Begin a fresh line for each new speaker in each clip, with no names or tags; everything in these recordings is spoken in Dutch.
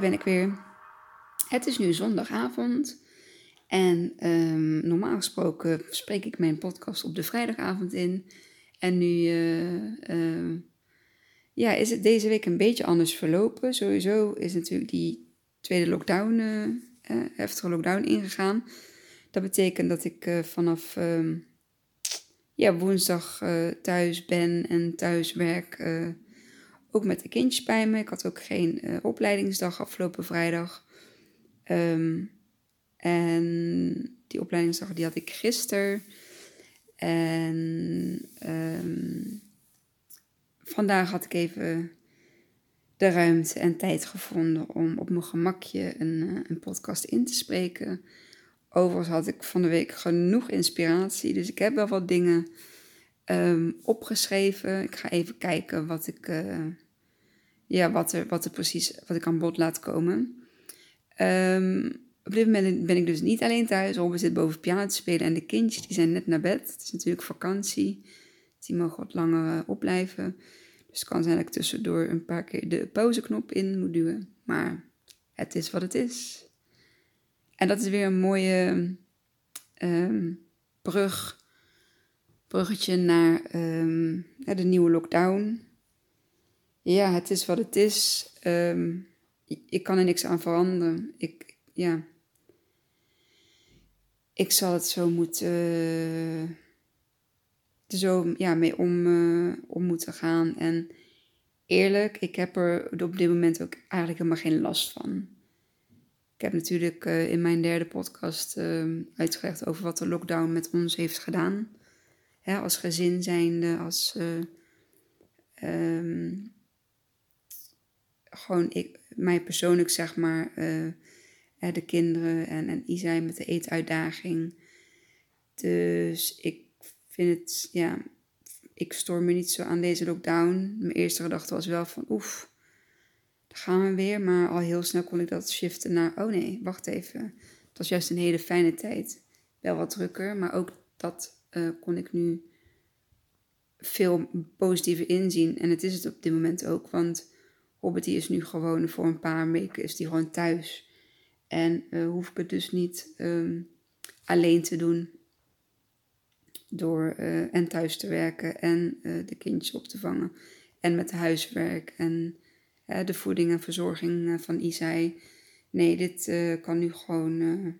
ben ik weer. Het is nu zondagavond. En ehm, normaal gesproken spreek ik mijn podcast op de vrijdagavond in. En nu eh, ehm, ja, is het deze week een beetje anders verlopen. Sowieso is natuurlijk die tweede lockdown, uh, heftige lockdown ingegaan. Dat betekent dat ik vanaf ehm, ja, woensdag thuis ben en thuis werk ook met de kindjes bij me. Ik had ook geen uh, opleidingsdag afgelopen vrijdag. Um, en die opleidingsdag die had ik gisteren. En um, vandaag had ik even de ruimte en tijd gevonden om op mijn gemakje een, uh, een podcast in te spreken. Overigens had ik van de week genoeg inspiratie, dus ik heb wel wat dingen um, opgeschreven. Ik ga even kijken wat ik, uh, ja, wat er, wat er precies, wat ik aan bod laat komen. Um, op dit moment ben ik dus niet alleen thuis. Robert zit boven piano te spelen en de kindjes die zijn net naar bed. Het is natuurlijk vakantie. Die mogen wat langer uh, opblijven. Dus het kan zijn dat ik tussendoor een paar keer de pauzeknop in moet duwen. Maar het is wat het is. En dat is weer een mooie um, brug bruggetje naar um, de nieuwe lockdown. Ja, het is wat het is. Um, ik kan er niks aan veranderen. Ik, ja. Ik zal het zo moeten. Uh, zo ja, mee om, uh, om moeten gaan. En eerlijk, ik heb er op dit moment ook eigenlijk helemaal geen last van. Ik heb natuurlijk uh, in mijn derde podcast uitgelegd over wat de lockdown met ons heeft gedaan als gezin zijnde, als uh, um, gewoon ik, mij persoonlijk zeg maar, uh, de kinderen en, en Isai met de eetuitdaging. Dus ik vind het, ja, ik stoor me niet zo aan deze lockdown. Mijn eerste gedachte was wel van oef, daar gaan we weer. Maar al heel snel kon ik dat shiften naar, oh nee, wacht even. Het was juist een hele fijne tijd. Wel wat drukker, maar ook dat uh, kon ik nu veel positiever inzien. En het is het op dit moment ook, want Robert is nu gewoon voor een paar weken is die gewoon thuis. En uh, hoef ik het dus niet um, alleen te doen door uh, en thuis te werken en de kindjes op te vangen. En met huiswerk en de voeding en verzorging van Isai. Nee, dit kan nu gewoon,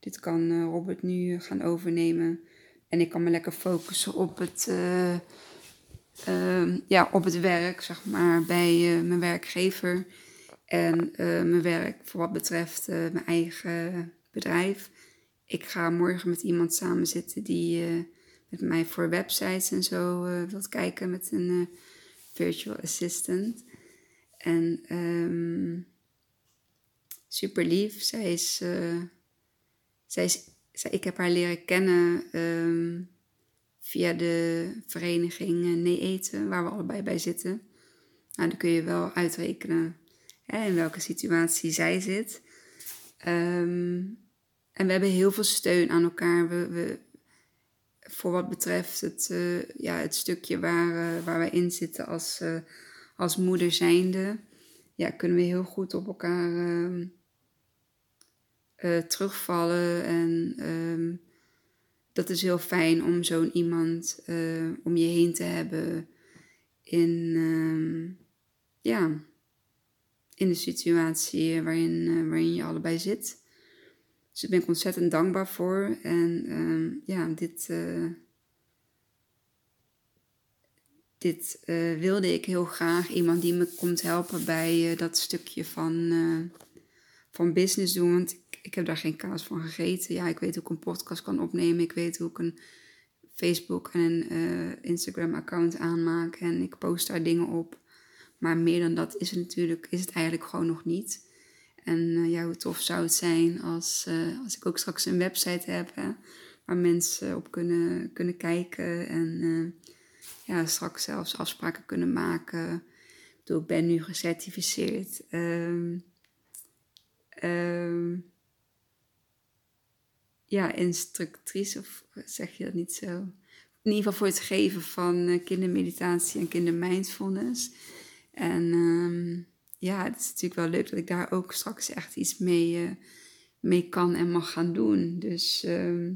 dit kan Robert nu gaan overnemen. En ik kan me lekker focussen op het, uh, uh, ja, op het werk, zeg maar, bij uh, mijn werkgever. En mijn werk voor wat betreft mijn eigen bedrijf. Ik ga morgen met iemand samen zitten die met mij voor websites en zo wilt kijken met een virtual assistant. En um, super lief. Zij is, zij is ik heb haar leren kennen ehm, via de vereniging Nee Eten, waar we allebei bij zitten. Nou, dan kun je wel uitrekenen hè, in welke situatie zij zit. Um, en we hebben heel veel steun aan elkaar. We, we voor wat betreft het, uh, ja, het stukje waar, uh, waar wij in zitten als, als moeder zijnde, ja, kunnen we heel goed op elkaar ehm, uh, terugvallen. En um, dat is heel fijn om zo'n iemand uh, om je heen te hebben in, um, ja, in de situatie waarin, uh, waarin je allebei zit. Dus daar ben ik ontzettend dankbaar voor. En um, ja, dit, dit wilde ik heel graag. Iemand die me komt helpen bij dat stukje van, van business doen. Want ik heb daar geen kaas van gegeten. Ja, ik weet hoe ik een podcast kan opnemen. Ik weet hoe ik een Facebook en een uh, Instagram account aanmaak. En ik post daar dingen op. Maar meer dan dat is het natuurlijk, is het eigenlijk gewoon nog niet. En uh, ja, hoe tof zou het zijn als, uh, als ik ook straks een website heb waar mensen op kunnen, kunnen kijken. En ja, straks zelfs afspraken kunnen maken. Ik bedoel, ik ben nu gecertificeerd. Um, ja, instructrice, of zeg je dat niet zo? In ieder geval voor het geven van uh, kindermeditatie en kindermindfulness. En um, ja, het is natuurlijk wel leuk dat ik daar ook straks echt iets mee, uh, mee kan en mag gaan doen. Dus uh,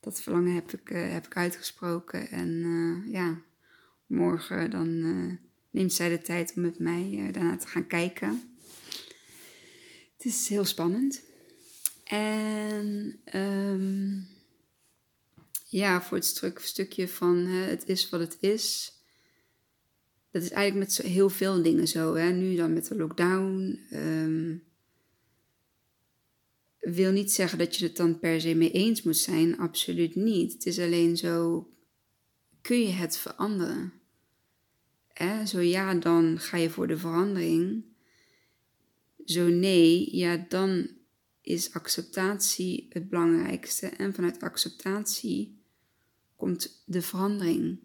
dat verlangen heb ik, uh, heb ik uitgesproken. En ja, morgen dan neemt zij de tijd om met mij daarna te gaan kijken. Het is heel spannend. En um, ja, voor het stuk, stukje van het is wat het is dat is eigenlijk met heel veel dingen zo. Hè? Nu dan met de lockdown. Um, wil niet zeggen dat je het dan per se mee eens moet zijn. Absoluut niet. Het is alleen zo. Kun je het veranderen? Hè? Zo ja, dan ga je voor de verandering. Zo nee, ja, dan is acceptatie het belangrijkste. En vanuit acceptatie komt de verandering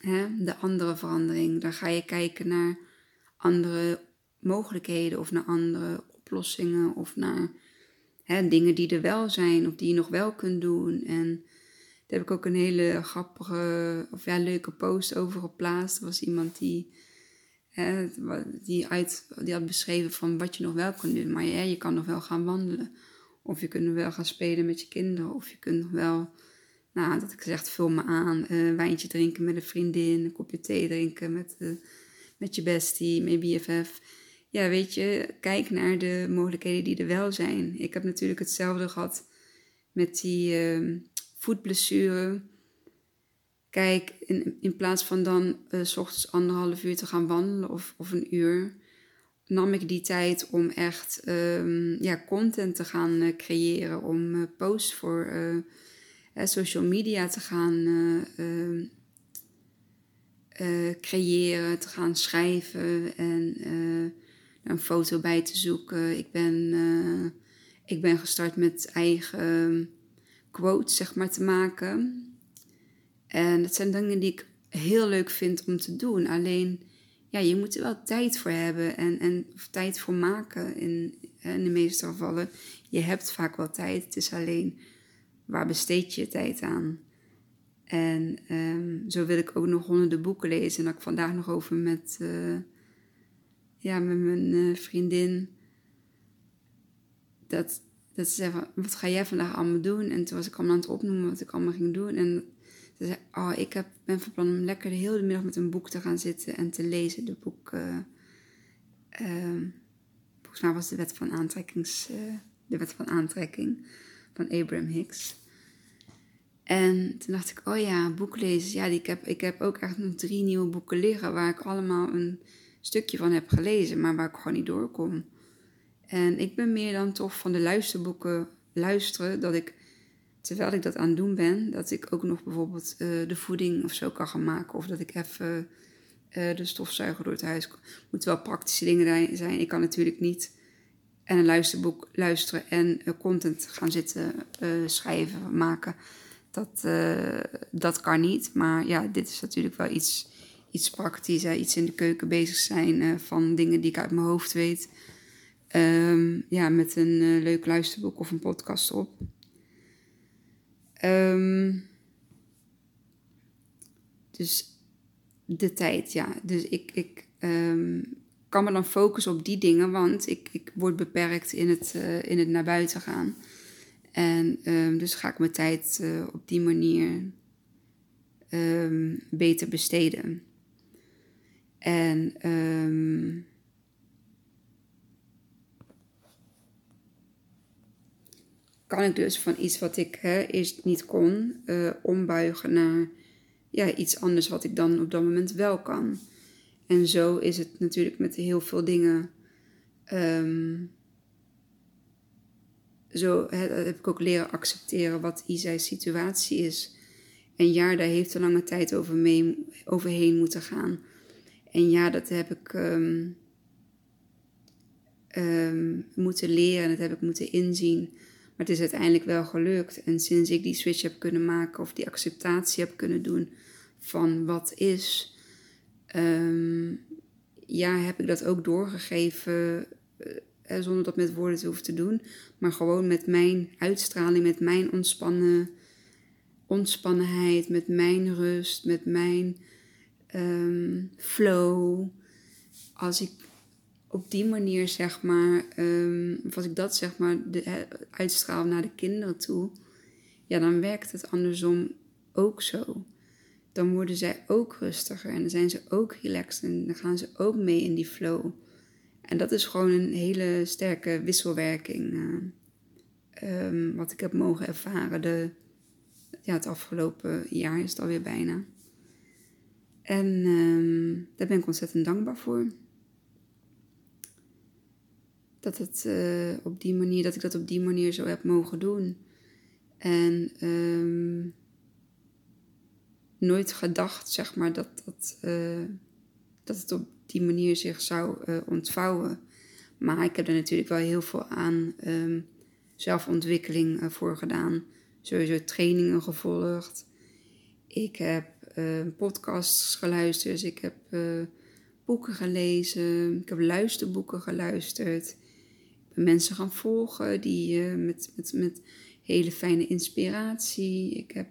hè, de andere verandering. Dan ga je kijken naar andere mogelijkheden of naar andere oplossingen of naar hè, dingen die er wel zijn of die je nog wel kunt doen. En daar heb ik ook een hele grappige of ja, leuke post over geplaatst. Er was iemand die, die, die had beschreven van wat je nog wel kunt doen. Maar ja, je kan nog wel gaan wandelen. Of je kunt nog wel gaan spelen met je kinderen. Of je kunt nog wel nou, dat ik zeg, vul me aan. Uh, wijntje drinken met een vriendin. Een kopje thee drinken met, uh, met je bestie, met BFF. Ja, weet je, kijk naar de mogelijkheden die er wel zijn. Ik heb natuurlijk hetzelfde gehad met die uh, voetblessure. Kijk, in, in plaats van dan uh, s ochtends anderhalf uur te gaan wandelen of, of een uur, nam ik die tijd om echt um, ja, content te gaan uh, creëren. Om uh, posts voor social media te gaan eh, ehm, eh, creëren, te gaan schrijven en eh, een foto bij te zoeken. Ik ben, ik ben gestart met eigen quotes zeg maar, te maken. En dat zijn dingen die ik heel leuk vind om te doen. Alleen, ja, je moet er wel tijd voor hebben en, en tijd voor maken in, in de meeste gevallen. Je hebt vaak wel tijd. Het is alleen waar besteed je tijd aan? En um, zo wil ik ook nog honderden boeken lezen. En dat ik vandaag nog over met, uh, ja, met mijn uh, vriendin. Dat, dat ze zei van, wat ga jij vandaag allemaal doen? En toen was ik allemaal aan het opnoemen wat ik allemaal ging doen. En ze oh, ik heb, ben van plan om lekker de hele middag met een boek te gaan zitten en te lezen. De boek, uh, volgens mij was de wet van aantrekkings, de wet van aantrekking van Abraham Hicks. En toen dacht ik, oh ja, boek lezen. Ja, ik, heb, ik heb ook echt nog drie nieuwe boeken liggen waar ik allemaal een stukje van heb gelezen, maar waar ik gewoon niet doorkom. En ik ben meer dan toch van de luisterboeken luisteren, dat ik, terwijl ik dat aan het doen ben, dat ik ook nog bijvoorbeeld uh, de voeding of zo kan gaan maken. Of dat ik even uh, de stofzuiger door het huis. Moeten wel praktische dingen zijn. Ik kan natuurlijk niet en een luisterboek luisteren en uh, content gaan zitten schrijven, maken. Dat, dat kan niet. Maar ja, dit is natuurlijk wel iets, iets praktisch. Hè? Iets in de keuken bezig zijn van dingen die ik uit mijn hoofd weet. Um, ja, met een leuk luisterboek of een podcast op. Um, dus de tijd, ja. Dus ik, ik um, kan me dan focussen op die dingen, want ik, ik word beperkt in het, in het naar buiten gaan. En um, dus ga ik mijn tijd uh, op die manier beter besteden. En kan ik dus van iets wat ik hè, eerst niet kon, uh, ombuigen naar ja, iets anders wat ik dan op dat moment wel kan. En zo is het natuurlijk met heel veel dingen. Um, zo heb ik ook leren accepteren wat Isa's situatie is. En ja, daar heeft een lange tijd over mee, overheen moeten gaan. En ja, dat heb ik um, um, moeten leren en dat heb ik moeten inzien. Maar het is uiteindelijk wel gelukt. En sinds ik die switch heb kunnen maken of die acceptatie heb kunnen doen van wat is, um, ja, heb ik dat ook doorgegeven eh, zonder dat met woorden te hoeven te doen. Maar gewoon met mijn uitstraling, met mijn ontspannen, ontspannenheid, met mijn rust, met mijn um, flow. Als ik op die manier, zeg maar, um, of als ik dat zeg maar uitstraal naar de kinderen toe, ja, dan werkt het andersom ook zo. Dan worden zij ook rustiger en dan zijn ze ook relaxed en dan gaan ze ook mee in die flow. En dat is gewoon een hele sterke wisselwerking, uh, um, wat ik heb mogen ervaren de, ja, het afgelopen jaar is het alweer bijna. En um, daar ben ik ontzettend dankbaar voor dat, het, uh, op die manier, dat ik dat op die manier zo heb mogen doen. En um, nooit gedacht, zeg maar, dat, dat, uh, dat het op die manier zich zou uh, ontvouwen. Maar ik heb er natuurlijk wel heel veel aan um, zelfontwikkeling voor gedaan. Sowieso trainingen gevolgd. Ik heb podcasts geluisterd. Ik heb boeken gelezen. Ik heb luisterboeken geluisterd mensen gaan volgen die uh, met, met, met hele fijne inspiratie. Ik heb,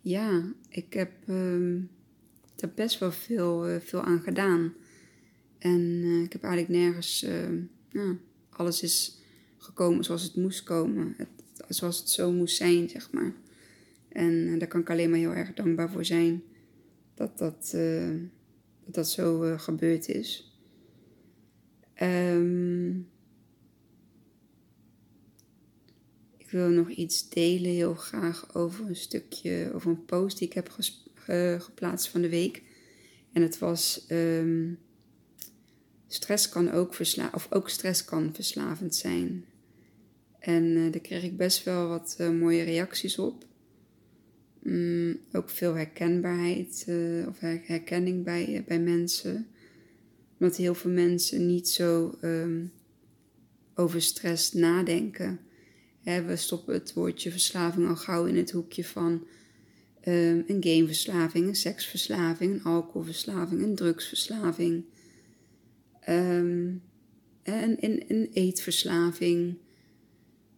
ja, ik heb um, daar best wel veel, uh, veel aan gedaan. En uh, ik heb eigenlijk nergens, ja, alles is gekomen zoals het moest komen. Het, zoals het zo moest zijn, zeg maar. En daar kan ik alleen maar heel erg dankbaar voor zijn dat dat, dat, dat zo gebeurd is. Um, Ik wil nog iets delen heel graag over een stukje, over een post die ik heb geplaatst van de week. En het was, um, stress kan ook versla of ook stress kan verslavend zijn. En uh, daar kreeg ik best wel wat uh, mooie reacties op. Mm, ook veel herkenbaarheid uh, of herkenning bij, bij mensen. Omdat heel veel mensen niet zo um, over stress nadenken we stoppen het woordje verslaving al gauw in het hoekje van um, een gameverslaving, een seksverslaving, een alcoholverslaving, een drugsverslaving, um, een, een, eetverslaving.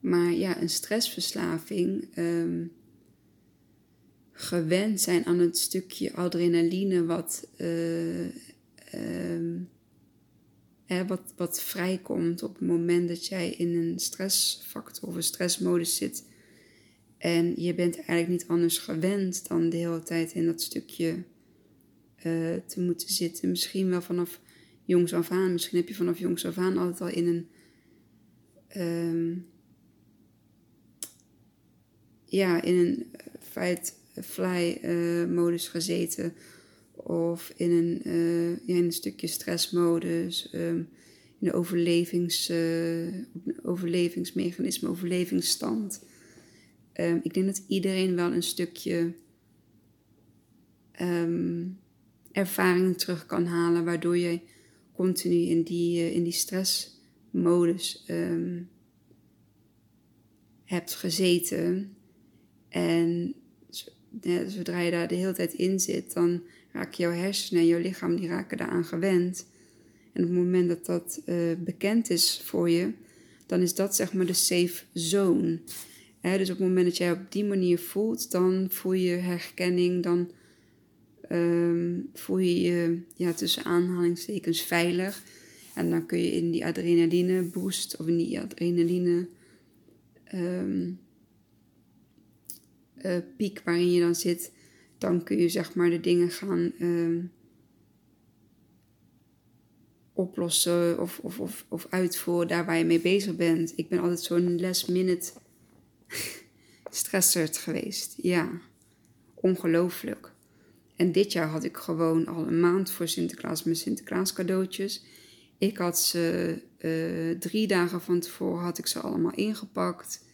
Maar ja, een stressverslaving, um, gewend zijn aan het stukje adrenaline wat uh, wat, wat vrijkomt op het moment dat jij in een stressfactor of een stressmodus zit. En je bent eigenlijk niet anders gewend dan de hele tijd in dat stukje uh, te moeten zitten. Misschien wel vanaf jongs af aan. Misschien heb je vanaf jongs af aan altijd al in een. Um, ja, in een fight-fly-modus uh, gezeten of in een, ja, in een stukje stressmodus, um, in een overlevings, uh, overlevingsmechanisme, overlevingsstand. Um, ik denk dat iedereen wel een stukje um, ervaring terug kan halen, waardoor je continu in die, uh, in die stressmodus hebt gezeten. En zodra je daar de hele tijd in zit, dan raak jouw hersenen en jouw lichaam die raken daaraan gewend. En op het moment dat dat uh, bekend is voor je, dan is dat zeg maar de safe zone. dus op het moment dat jij op die manier voelt, dan voel je herkenning, dan um, voel je je ja, tussen aanhalingstekens veilig. En dan kun je in die adrenaline boost of in die adrenaline um, uh, piek waarin je dan zit, dan kun je zeg maar de dingen gaan uh, oplossen of, of, of, of uitvoeren daar waar je mee bezig bent. Ik ben altijd zo'n last minute stresserd geweest. Ja, ongelooflijk. En dit jaar had ik gewoon al een maand voor Sinterklaas mijn Sinterklaas cadeautjes. Ik had ze uh, drie dagen van tevoren had ik ze allemaal ingepakt.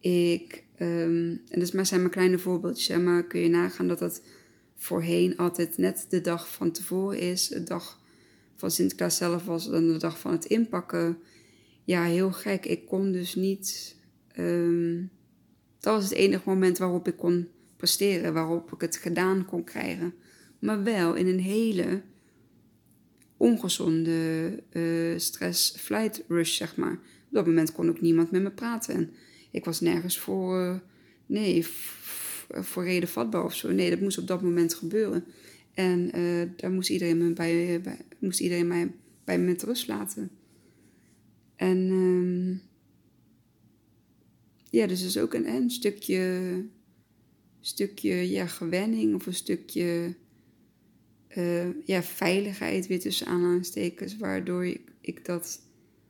Ik Um, en dus maar zijn maar kleine voorbeeldjes. Maar kun je nagaan dat dat voorheen altijd net de dag van tevoren is. De dag van Sinterklaas zelf was dan de dag van het inpakken. Ja, heel gek. Ik kon dus niet. Um, dat was het enige moment waarop ik kon presteren, waarop ik het gedaan kon krijgen. Maar wel in een hele ongezonde uh, stress flight rush, zeg maar. Op dat moment kon ook niemand met me praten. En ik was nergens voor, eh, nee, voor reden vatbaar of zo. Nee, dat moest op dat moment gebeuren. En eh, daar moest iedereen, me bij, moest iedereen mij bij me met rust laten. En ehm, ja, dus dat is ook een, een stukje, stukje ja, gewenning of een stukje eh, ja, veiligheid weer tussen aanhalingstekens, waardoor ik, ik dat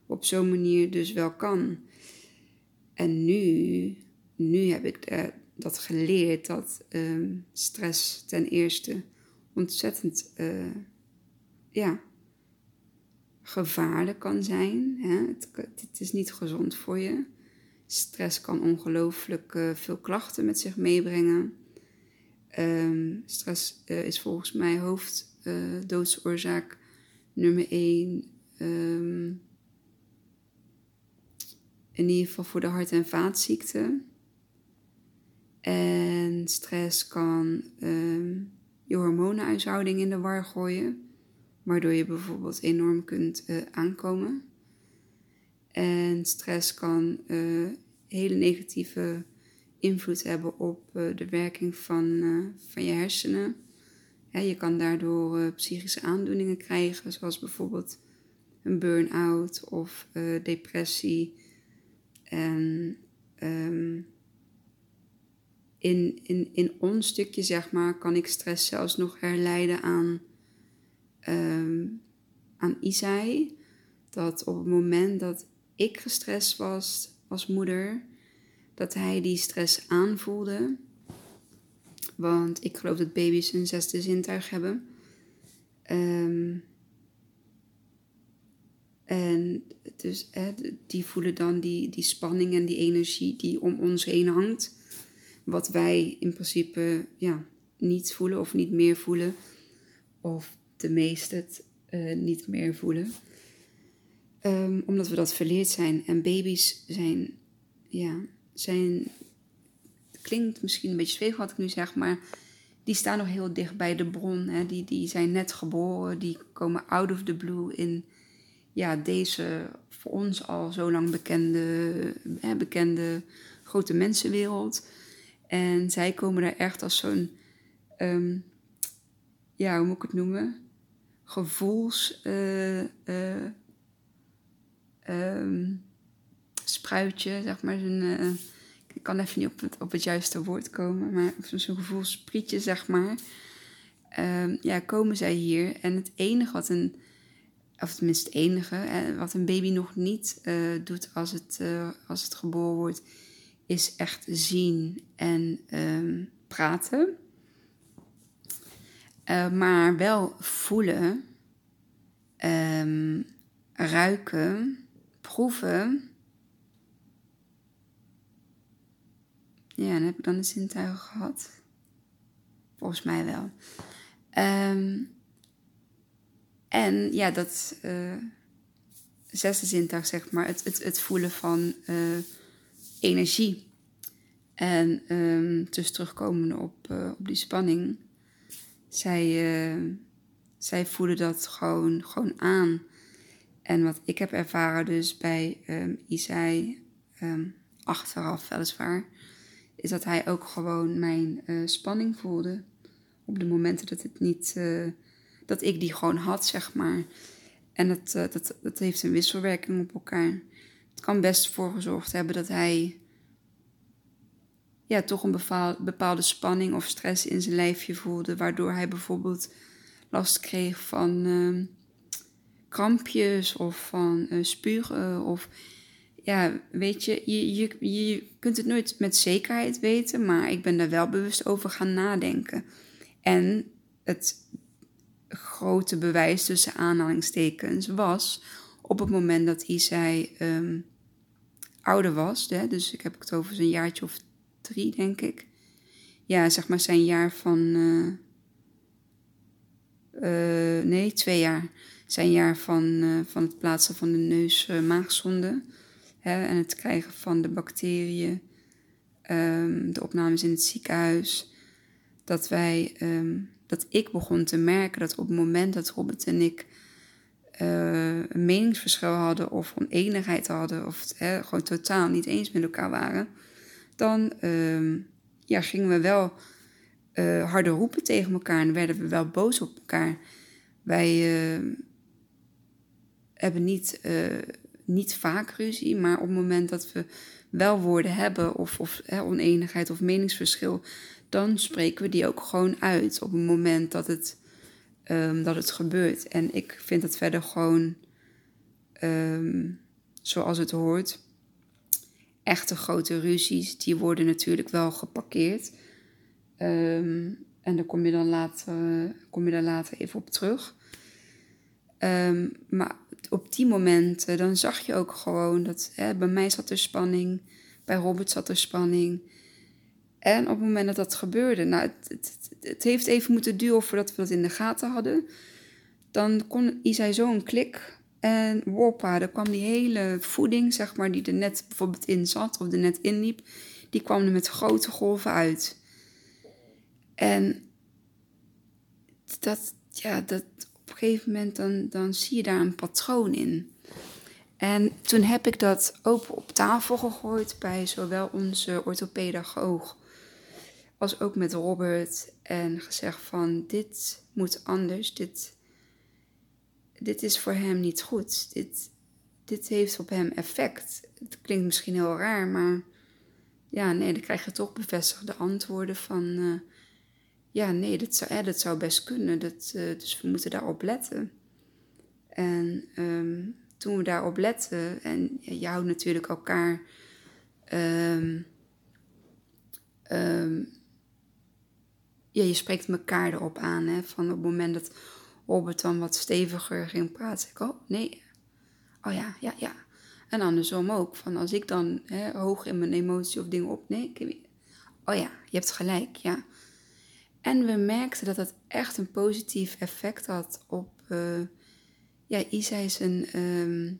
op zo'n manier dus wel kan. En nu, nu heb ik uh, dat geleerd dat um, stress ten eerste ontzettend uh, ja, gevaarlijk kan zijn. Hè? Het, het, is niet gezond voor je. Stress kan ongelooflijk uh, veel klachten met zich meebrengen. Um, stress is volgens mij hoofddoodsoorzaak nummer 1. Um, in ieder geval voor de hart- en vaatziekten. En stress kan um, je hormonenhuishouding in de war gooien, waardoor je bijvoorbeeld enorm kunt uh, aankomen. En stress kan uh, hele negatieve invloed hebben op uh, de werking van, van je hersenen. Je kan daardoor psychische aandoeningen krijgen, zoals bijvoorbeeld een burn-out of depressie. En um, in, in, in ons stukje, zeg maar, kan ik stress zelfs nog herleiden aan, um, aan Isai. Dat op het moment dat ik gestrest was als moeder, dat hij die stress aanvoelde. Want ik geloof dat baby's een zesde zintuig hebben. Um, en dus hè, die voelen dan die, die spanning en die energie die om ons heen hangt wat wij in principe ja, niet voelen of niet meer voelen. Of de meesten het uh, niet meer voelen. Um, omdat we dat verleerd zijn. En baby's zijn, ja, zijn, klinkt misschien een beetje zweeg wat ik nu zeg, maar die staan nog heel dicht bij de bron. Hè. Die, die zijn net geboren, die komen out of the blue in ja, deze voor ons al zo lang bekende, hè, bekende grote mensenwereld. En zij komen daar echt als zo'n, um, ja, hoe moet ik het noemen? Gevoels. Uh, spruitje, zeg maar. Zo'n, uh, ik kan even niet op het, op het juiste woord komen, maar zo'n gevoelsprietje, zeg maar. Um, ja, komen zij hier. En het enige wat een, of tenminste het enige, wat een baby nog niet doet als het, als het geboren wordt, is echt zien en um, praten. Uh, maar wel voelen, um, ruiken, proeven. Ja, en heb ik dan de zintuigen gehad? Volgens mij wel. Um, en ja, dat uh, zesde zintuig, zeg maar, het, het, het voelen van uh, energie. En um, dus terugkomen op, uh, op die spanning. Zij, zij voelen dat gewoon, gewoon aan. En wat ik heb ervaren dus bij um, Isai, um, achteraf weliswaar, is dat hij ook gewoon mijn spanning voelde. Op de momenten dat het niet, dat ik die gewoon had, zeg maar. En dat, uh, dat, dat heeft een wisselwerking op elkaar het kan best voor gezorgd hebben dat hij ja, toch een bepaalde spanning of stress in zijn lijfje voelde, waardoor hij bijvoorbeeld last kreeg van uh, krampjes of van uh, spugen of ja, weet je, je, je, je kunt het nooit met zekerheid weten, maar ik ben daar wel bewust over gaan nadenken. En het grote bewijs tussen aanhalingstekens was op het moment dat zei um, ouder was. Hè, dus ik heb het over zijn jaartje of drie, denk ik. Ja, zeg maar zijn jaar van. Uh, uh, nee, twee jaar. Zijn jaar van, uh, van het plaatsen van de neus-maagzonde. en het krijgen van de bacteriën. Um, de opnames in het ziekenhuis. Dat wij. Um, dat ik begon te merken dat op het moment dat Robert en ik uh, een meningsverschil hadden of oneenigheid hadden of gewoon totaal niet eens met elkaar waren, dan uh, ja, gingen we wel uh, harder roepen tegen elkaar en werden we wel boos op elkaar. Wij uh, hebben niet, niet vaak ruzie, maar op het moment dat we wel woorden hebben of, of oneenigheid of meningsverschil, dan spreken we die ook gewoon uit op het moment dat het, ehm, dat het gebeurt. En ik vind het verder gewoon ehm, zoals het hoort. Echte grote ruzies, die worden natuurlijk wel geparkeerd. Ehm, en daar kom je dan later, kom je daar later even op terug. maar op die momenten, dan zag je ook gewoon dat hè, bij mij zat er spanning, bij Robert zat er spanning. En op het moment dat dat gebeurde, nou, het, het, heeft even moeten duren voordat we dat in de gaten hadden. Dan kon Isai zo een klik en woppa, er kwam die hele voeding, zeg maar, die er net bijvoorbeeld in zat of er net in liep, die kwam er met grote golven uit. En dat, ja, dat, op een gegeven moment dan, dan zie je daar een patroon in. En toen heb ik dat open op tafel gegooid bij zowel onze orthopedagoog als ook met Robert. En gezegd van dit moet anders, dit, dit is voor hem niet goed. Dit, dit heeft op hem effect. Het klinkt misschien heel raar, maar ja, nee, dan krijg je toch bevestigde antwoorden van... Uh, ja, nee, dat zou, zou best kunnen. Dat, uh, dus we moeten daarop letten. En um, toen we daarop letten, en je houdt natuurlijk elkaar. Um, ja, je spreekt elkaar erop aan. Hè, van op het moment dat Robert dan wat steviger ging praten, ik, oh nee. Oh ja, ja, ja. En andersom ook. Van als ik dan hè, hoog in mijn emotie of dingen op. Nee, oh ja, je hebt gelijk, ja. En we merkten dat dat echt een positief effect had op uh, ja, Isai zijn, um,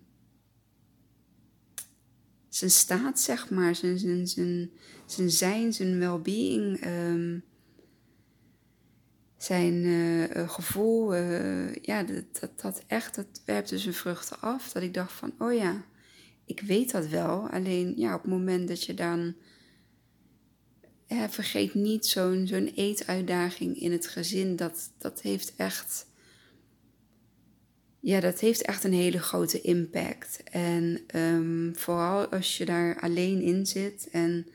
zijn staat, zeg maar, zijn, zijn, zijn, zijn zijn, zijn well-being, um, zijn uh, gevoel. Uh, ja, dat, dat, dat echt, dat werpte zijn vruchten af. Dat ik dacht van, oh ja, ik weet dat wel. Alleen ja, op het moment dat je dan vergeet niet zo'n zo'n eetuitdaging in het gezin. Dat, dat heeft echt. Ja, dat heeft echt een hele grote impact. En um, vooral als je daar alleen in zit en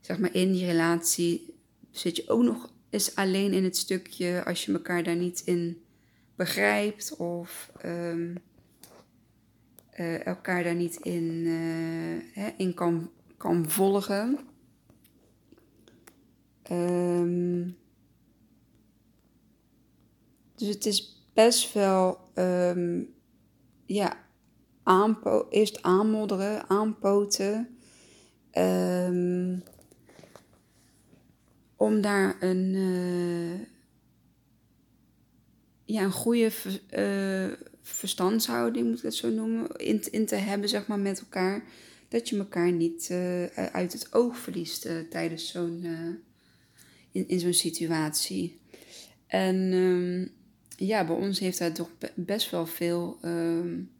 zeg maar in die relatie zit je ook nog eens alleen in het stukje als je elkaar daar niet in begrijpt of um, uh, elkaar daar niet in, uh, hè, in kan, kan volgen. Um, dus het is best wel, um, ja, aanpo eerst aanmodderen, aanpoten. Om daar een, uh, ja, een goede uh, verstandshouding, moet ik het zo noemen, in, in te hebben, zeg maar, met elkaar. Dat je elkaar niet uh, uit het oog verliest tijdens zo'n in, in zo'n situatie. En um, ja, bij ons heeft hij toch best wel veel. Um,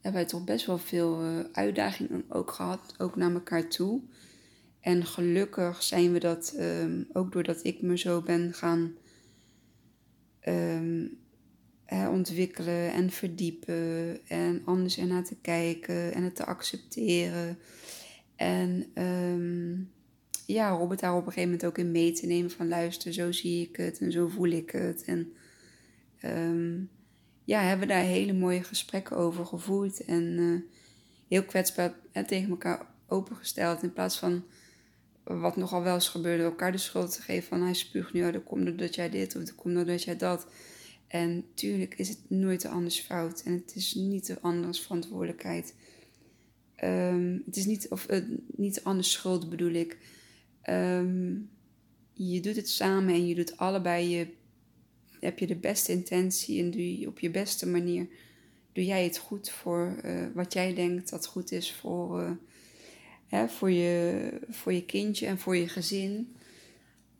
hebben wij toch best wel veel uitdagingen ook gehad, ook naar elkaar toe. En gelukkig zijn we dat, um, ook doordat ik me zo ben gaan hè, ontwikkelen en verdiepen en anders ernaar te kijken en het te accepteren. En um, ja, Robert daar op een gegeven moment ook in mee te nemen van luister, zo zie ik het en zo voel ik het. En ja, hebben daar hele mooie gesprekken over gevoerd en uh, heel kwetsbaar en tegen elkaar opengesteld in plaats van wat nogal wel eens gebeurde, elkaar de schuld te geven van hij spuugt nu, oh, dat komt doordat jij dit of dat komt doordat jij dat. En tuurlijk is het nooit de anders fout en het is niet de anders verantwoordelijkheid. Um, het is niet, of uh, niet de anders schuld bedoel ik. Um, je doet het samen en je doet allebei je, heb je de beste intentie en doe je op je beste manier. Doe jij het goed voor uh, wat jij denkt dat goed is voor, uh, hè, voor, je, voor je kindje en voor je gezin.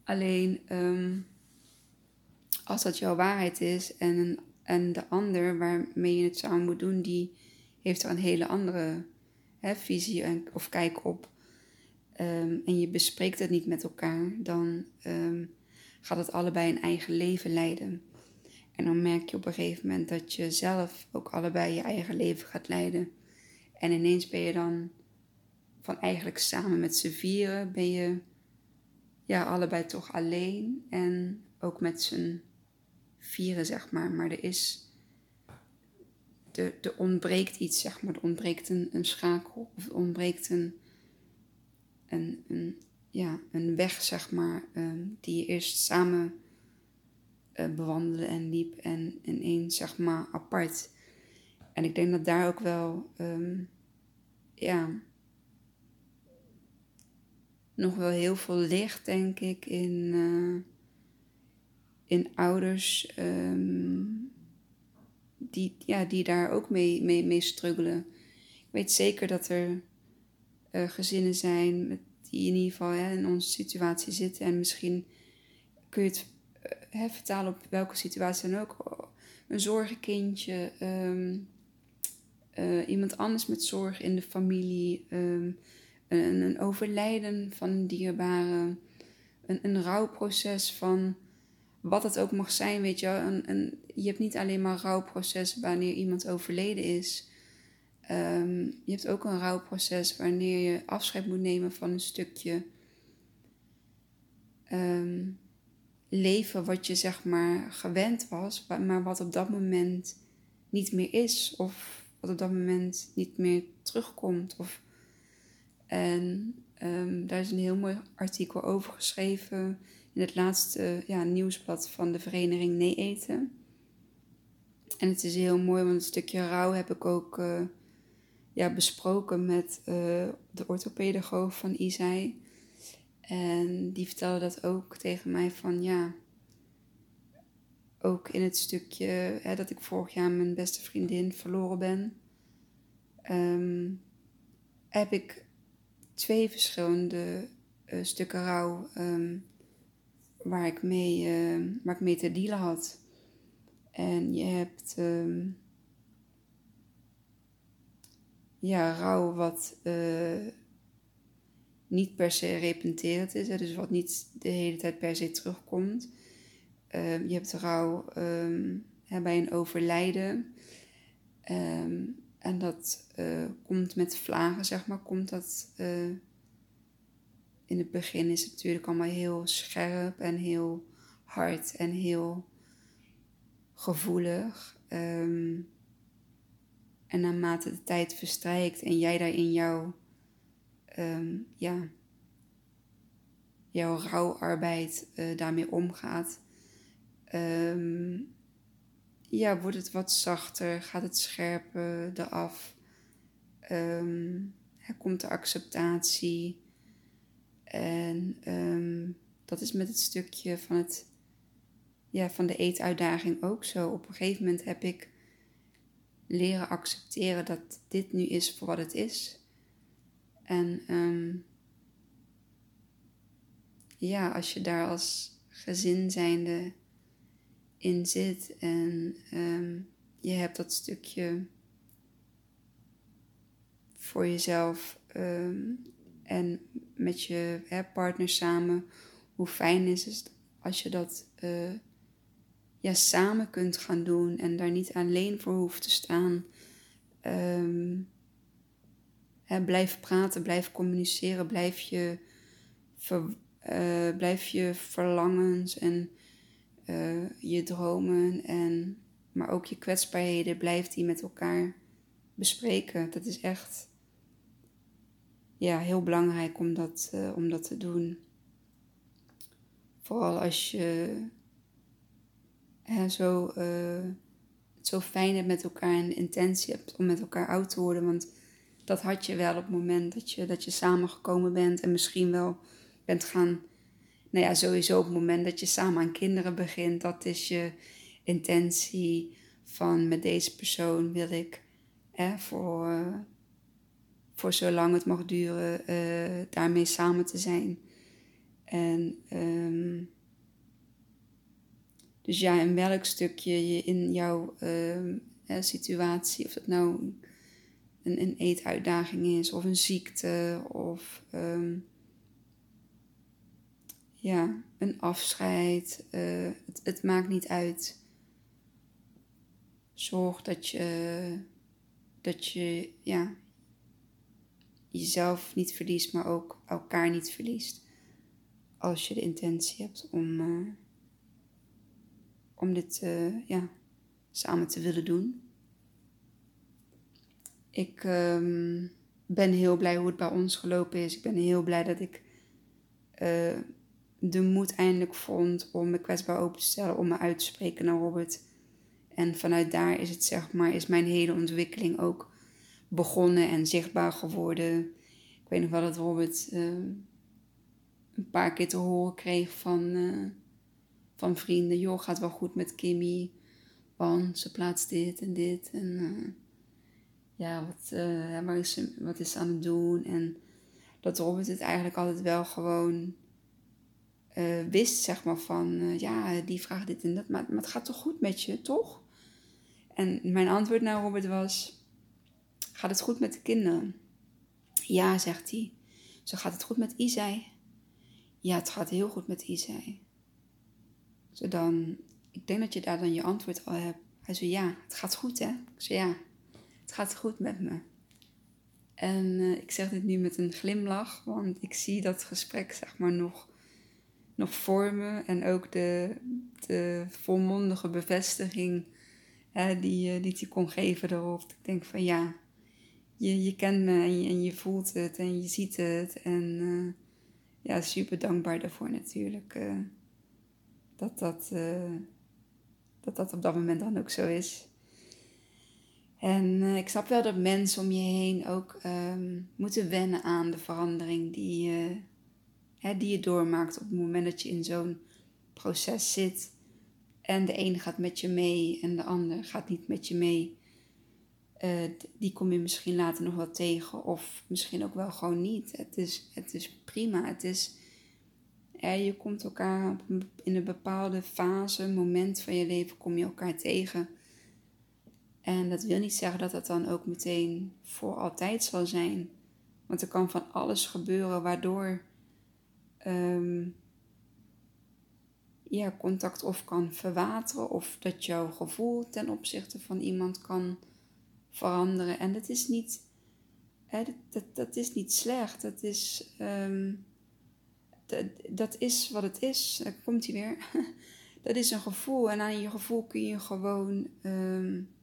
Alleen um, als dat jouw waarheid is en, en de ander waarmee je het samen moet doen, die heeft er een hele andere hè, visie en, of kijk op um, en je bespreekt het niet met elkaar, dan um, gaat het allebei een eigen leven leiden. En dan merk je op een gegeven moment dat je zelf ook allebei je eigen leven gaat leiden. En ineens ben je dan van eigenlijk samen met z'n vieren, ben je ja, allebei toch alleen. En ook met z'n vieren, zeg maar. Maar er is, er, ontbreekt iets, zeg maar. Er ontbreekt een, een schakel of ontbreekt een, een, een, ja, een weg, zeg maar, um, die je eerst samen uh, bewandelde en liep en ineens, zeg maar, apart. En ik denk dat daar ook wel, um, ja, nog wel heel veel ligt, denk ik, in, uh, in ouders um, die, ja, die daar ook mee, mee, mee struggelen. Ik weet zeker dat er uh, gezinnen zijn met, die in ieder geval in onze situatie zitten. En misschien kun je het uh, hè, vertalen op welke situatie dan ook. Een zorgenkindje, um, iemand anders met zorg in de familie. Um, een, een overlijden van een dierbare, een, een rouwproces van wat het ook mag zijn, weet je een, een, je hebt niet alleen maar rouwproces wanneer iemand overleden is. Um, je hebt ook een rouwproces wanneer je afscheid moet nemen van een stukje um, leven wat je zeg maar gewend was, maar wat op dat moment niet meer is of wat op dat moment niet meer terugkomt of en um, daar is een heel mooi artikel over geschreven in het laatste ja, nieuwsblad van de vereniging Nee Eten. En het is heel mooi, want een stukje rouw heb ik ook uh, ja, besproken met uh, de orthopedagoog van Isai. En die vertelde dat ook tegen mij van ja, ook in het stukje hè, dat ik vorig jaar mijn beste vriendin verloren ben, um, heb ik twee verschillende uh, stukken rouw um, waar, ik mee, uh, waar ik mee te dealen had. En je hebt um, ja, rouw wat uh, niet per se repenterend is, hè, dus wat niet de hele tijd per se terugkomt. je hebt rouw bij een overlijden. Um, en dat uh, komt met vlagen, zeg maar, komt dat... Uh, in het begin is het natuurlijk allemaal heel scherp en heel hard en heel gevoelig. Um, en naarmate de tijd verstrijkt en jij daar in jouw, um, ja, jouw rouwarbeid uh, daarmee omgaat, um, ja, wordt het wat zachter, gaat het scherper eraf. Um, er komt de acceptatie. En um, dat is met het stukje van, het, ja, van de eetuitdaging ook zo. Op een gegeven moment heb ik leren accepteren dat dit nu is voor wat het is. En um, ja, als je daar als gezin zijnde in zit en um, je hebt dat stukje voor jezelf um, en met je hè, partner samen, hoe fijn is het als je dat uh, ja, samen kunt gaan doen en daar niet alleen voor hoeft te staan. Hè, blijf praten, blijf communiceren, blijf je, uh, blijf je verlangens en uh, je dromen en maar ook je kwetsbaarheden, blijf die met elkaar bespreken. Dat is echt ja, heel belangrijk om dat, uh, om dat te doen. Vooral als je zo, het zo fijn hebt met elkaar en de intentie hebt om met elkaar oud te worden. Want dat had je wel op het moment dat je, dat je samengekomen bent en misschien wel bent gaan nou ja, sowieso op het moment dat je samen aan kinderen begint, dat is je intentie van met deze persoon wil ik hè, voor, voor zolang het mag duren uh, daarmee samen te zijn. En um, dus ja, in welk stukje je in jouw uh, situatie, of het nou een, een eetuitdaging is, of een ziekte, of um, ja, een afscheid. Uh, het, het, maakt niet uit zorg dat je, dat je ja, jezelf niet verliest, maar ook elkaar niet verliest. Als je de intentie hebt om, uh, om dit uh, ja, samen te willen doen. Ik um, ben heel blij hoe het bij ons gelopen is. Ik ben heel blij dat ik de moed eindelijk vond om me kwetsbaar open te stellen, om me uit te spreken naar Robert. En vanuit daar is het zeg maar, is mijn hele ontwikkeling ook begonnen en zichtbaar geworden. Ik weet nog wel dat Robert uh, een paar keer te horen kreeg van, uh, van vrienden: joh, gaat wel goed met Kimmy, want ze plaatst dit en dit. En uh, ja, wat, waar is wat is ze aan het doen? En dat Robert het eigenlijk altijd wel gewoon wist, zeg maar, van ja, die vraagt dit en dat, maar, maar het gaat toch goed met je, toch? En mijn antwoord naar Robert was: Gaat het goed met de kinderen? Ja, zegt hij. Zo gaat het goed met Isai. Ja, het gaat heel goed met Isai. Zo dan, ik denk dat je daar dan je antwoord al hebt. Hij zei ja, het gaat goed hè? Ik zei ja, het gaat goed met me. En uh, ik zeg dit nu met een glimlach, want ik zie dat gesprek zeg maar nog, nog voor me. En ook de, de volmondige bevestiging hè, die, die hij kon geven erop. Ik denk van ja, je, je kent me en je, voelt het en je ziet het. En uh, ja, super dankbaar daarvoor natuurlijk. Uh, dat, dat, dat dat op dat moment dan ook zo is. En ik snap wel dat mensen om je heen ook um, moeten wennen aan de verandering die, die je doormaakt op het moment dat je in zo'n proces zit. En de ene gaat met je mee en de ander gaat niet met je mee. Uh, die kom je misschien later nog wel tegen of misschien ook wel gewoon niet. Het is, het is prima. Het is, je komt elkaar in een bepaalde fase, moment van je leven, kom je elkaar tegen. En dat wil niet zeggen dat dat dan ook meteen voor altijd zal zijn. Want er kan van alles gebeuren waardoor um, ja, contact of kan verwateren of dat jouw gevoel ten opzichte van iemand kan veranderen. En dat is niet, dat, dat, is niet slecht. Dat is, um, dat, dat is wat het is. Komt hij weer. dat is een gevoel. En aan je gevoel kun je gewoon. Um,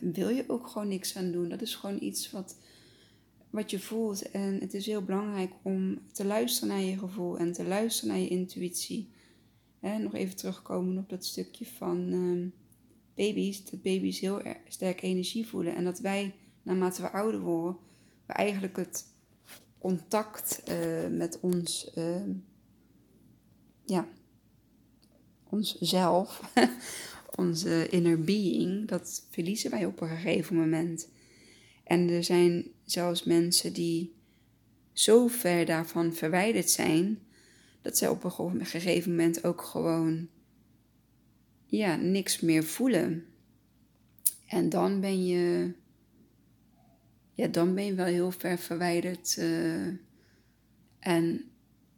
wil je ook gewoon niks aan doen. Dat is gewoon iets wat, wat je voelt. En het is heel belangrijk om te luisteren naar je gevoel en te luisteren naar je intuïtie. Hè, nog even terugkomen op dat stukje van. Um, baby's, dat baby's heel sterk energie voelen. En dat wij, naarmate we ouder worden, we eigenlijk het contact uh, met ons, uh, ja, ons zelf, onze inner being, dat verliezen wij op een gegeven moment. En er zijn zelfs mensen die zo ver daarvan verwijderd zijn, dat zij op een gegeven moment ook gewoon ja, niks meer voelen. En dan ben je, ja, dan ben je wel heel ver verwijderd. Uh, en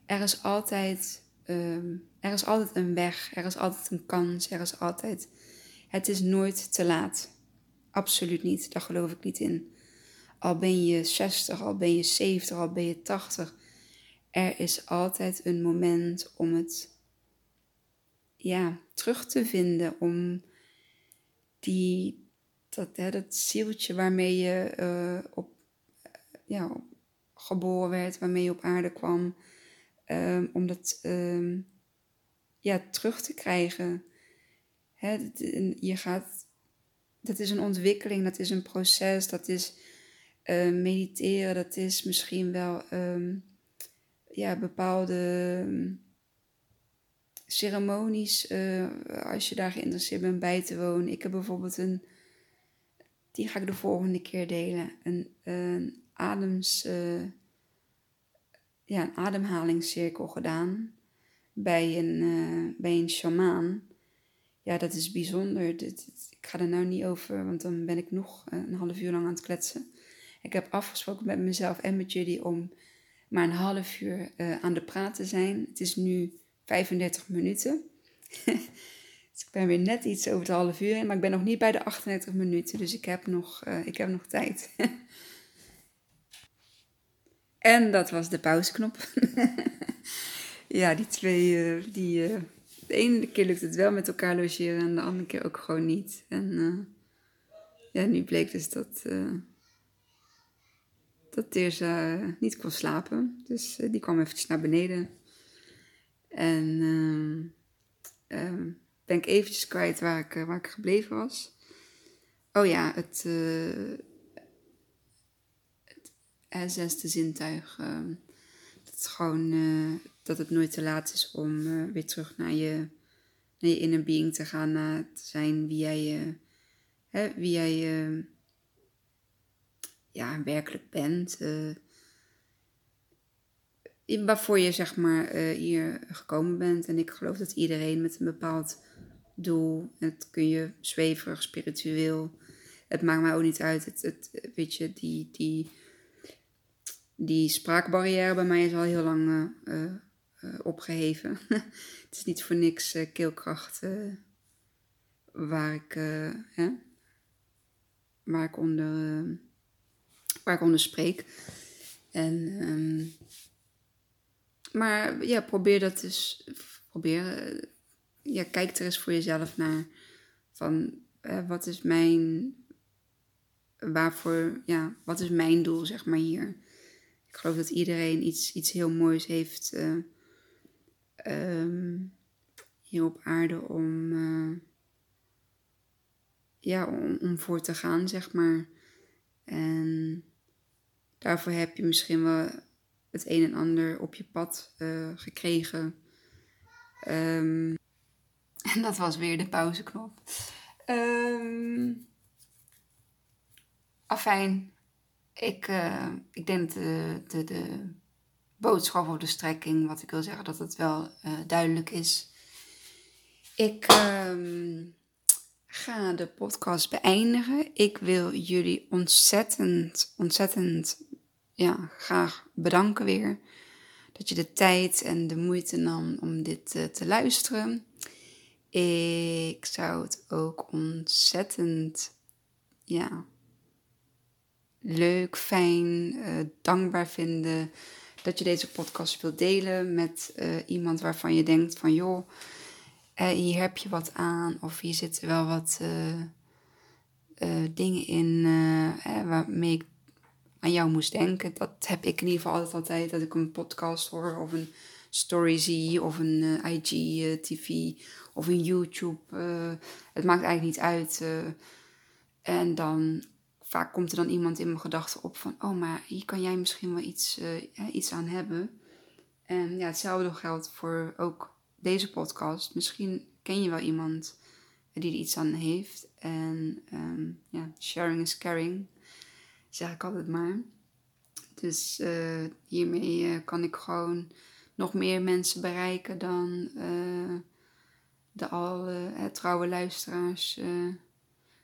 er is altijd, uh, er is altijd een weg, er is altijd een kans, er is altijd, het is nooit te laat. Absoluut niet, daar geloof ik niet in. Al ben je 60, al ben je 70, al ben je 80. Er is altijd een moment om het ja, terug te vinden. Om die, dat, hè, dat zieltje waarmee je uh, op, ja, geboren werd, waarmee je op aarde kwam. Um, om dat um, ja, terug te krijgen. Hè, je gaat, dat is een ontwikkeling, dat is een proces, dat is uh, mediteren, dat is misschien wel um, ja, bepaalde ceremonies, uh, als je daar geïnteresseerd bent bij te wonen. Ik heb bijvoorbeeld een, die ga ik de volgende keer delen, een, een adems, uh, ja, een ademhalingscirkel gedaan bij een, bij een shamaan. Ja, dat is bijzonder. Ik ga er nou niet over, want dan ben ik nog een half uur lang aan het kletsen. Ik heb afgesproken met mezelf en met jullie om maar een half uur aan de praat te zijn. Het is nu 35 minuten. Dus ik ben weer net iets over het half uur in, maar ik ben nog niet bij de 38 minuten. Dus ik heb nog, uh, ik heb nog tijd. en dat was de pauzeknop. ja, die twee, uh, die, de ene keer lukt het wel met elkaar logeren en de andere keer ook gewoon niet. En ja, nu bleek dus dat dat Teersa niet kon slapen. Dus uh, die kwam eventjes naar beneden. En uh, ben ik eventjes kwijt waar ik, waar ik gebleven was. Oh ja, het, uh, het zesde zintuig. Ehm, dat, het gewoon, dat het nooit te laat is om weer terug naar je, naar je inner being te gaan. Naar te zijn wie jij, hè, wie jij ja, werkelijk bent. Uh, waarvoor je zeg maar uh, hier gekomen bent. En ik geloof dat iedereen met een bepaald doel, het kun je zweverig, spiritueel, het maakt mij ook niet uit. Het, het, weet je, die, die, die spraakbarrière bij mij is al heel lang uh, opgeheven. het is niet voor niks keelkracht waar ik, hè, waar ik onder waar ik onder spreek. En, um, maar ja, probeer dat dus. Probeer. Eh, ja, kijk er eens voor jezelf naar. Van uh, wat is mijn. Waarvoor. Ja, wat is mijn doel, zeg maar hier. Ik geloof dat iedereen iets, iets heel moois heeft. Uh, um, hier op aarde om. ja, om, om voor te gaan, zeg maar. En daarvoor heb je misschien wel het een en ander op je pad uh, gekregen. Um, en dat was weer de pauzeknop. Um, afijn, ik, uh, ik denk dat de, de, de boodschap of de strekking, wat ik wil zeggen, dat het wel uh, duidelijk is. Ik um, ga de podcast beëindigen. Ik wil jullie ontzettend, ontzettend ja, graag bedanken weer. Dat je de tijd en de moeite nam om dit uh, te luisteren. Ik zou het ook ontzettend ja, leuk, fijn, uh, dankbaar vinden dat je deze podcast wilt delen met uh, iemand waarvan je denkt van joh, hier heb je wat aan of hier zitten wel wat dingen in waarmee ik aan jou moest denken. Dat heb ik in ieder geval altijd altijd. Dat ik een podcast hoor of een story zie of een uh, eh, IG-TV eh, of een YouTube. Uh, het maakt eigenlijk niet uit. en dan vaak komt er dan iemand in mijn gedachten op van... Oh, maar hier kan jij misschien wel iets, iets aan hebben. En ja, hetzelfde geldt voor ook deze podcast. Misschien ken je wel iemand die er iets aan heeft. En um, ja, sharing is caring zeg ik altijd maar. Dus uh, hiermee uh, kan ik gewoon nog meer mensen bereiken dan uh, de al trouwe luisteraars.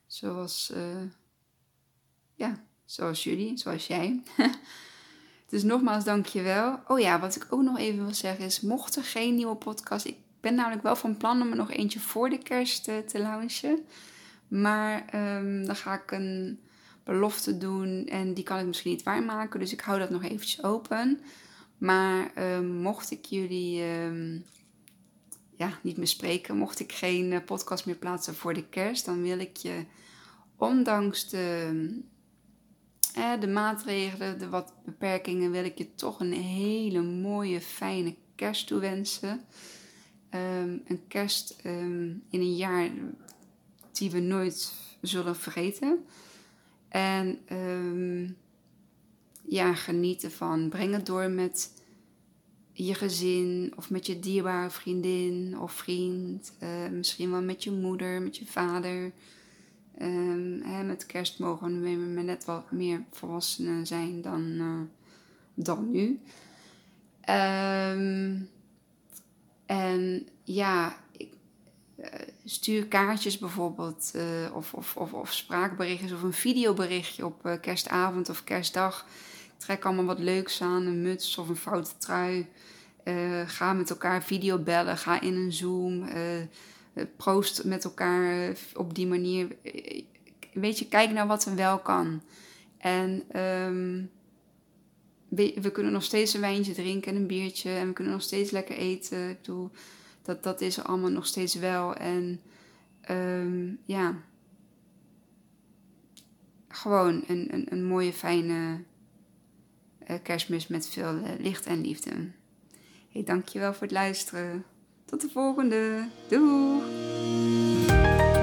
zoals, ja, zoals jullie, zoals jij. dus nogmaals, dankjewel. Oh ja, wat ik ook nog even wil zeggen is, mocht er geen nieuwe podcast... Ik ben namelijk wel van plan om er nog eentje voor de kerst te launchen. Maar um, dan ga ik een belofte doen en die kan ik misschien niet waarmaken. Dus ik hou dat nog eventjes open. Maar ehm, mocht ik jullie um, ja, niet meer spreken, mocht ik geen uh, podcast meer plaatsen voor de kerst, dan wil ik je, ondanks de, eh, de maatregelen, de wat beperkingen, wil ik je toch een hele mooie, fijne kerst toewensen. Um, een kerst in een jaar die we nooit zullen vergeten. En um, ja, genieten van. Breng het door met je gezin of met je dierbare vriendin of vriend. Uh, misschien wel met je moeder, met je vader. Um, hè, met kerst mogen we net wat meer volwassenen zijn dan, uh, dan nu. Um, en ja, eh, stuur kaartjes bijvoorbeeld, uh, of, of, of, of, spraakberichtjes of een videoberichtje op uh, kerstavond of kerstdag. Trek allemaal wat leuks aan, een muts of een foute trui. ga met elkaar videobellen, ga in een Zoom. proost met elkaar op die manier. Weet je, kijk naar wat er wel kan. En ehm, we, kunnen nog steeds een wijntje drinken en een biertje. En we kunnen nog steeds lekker eten. Ik dat, dat is er allemaal nog steeds wel. En ehm, ja, gewoon een, een, een mooie, fijne uh, kerstmis met veel uh, licht en liefde. Hey, dankjewel voor het luisteren. Tot de volgende. Doei!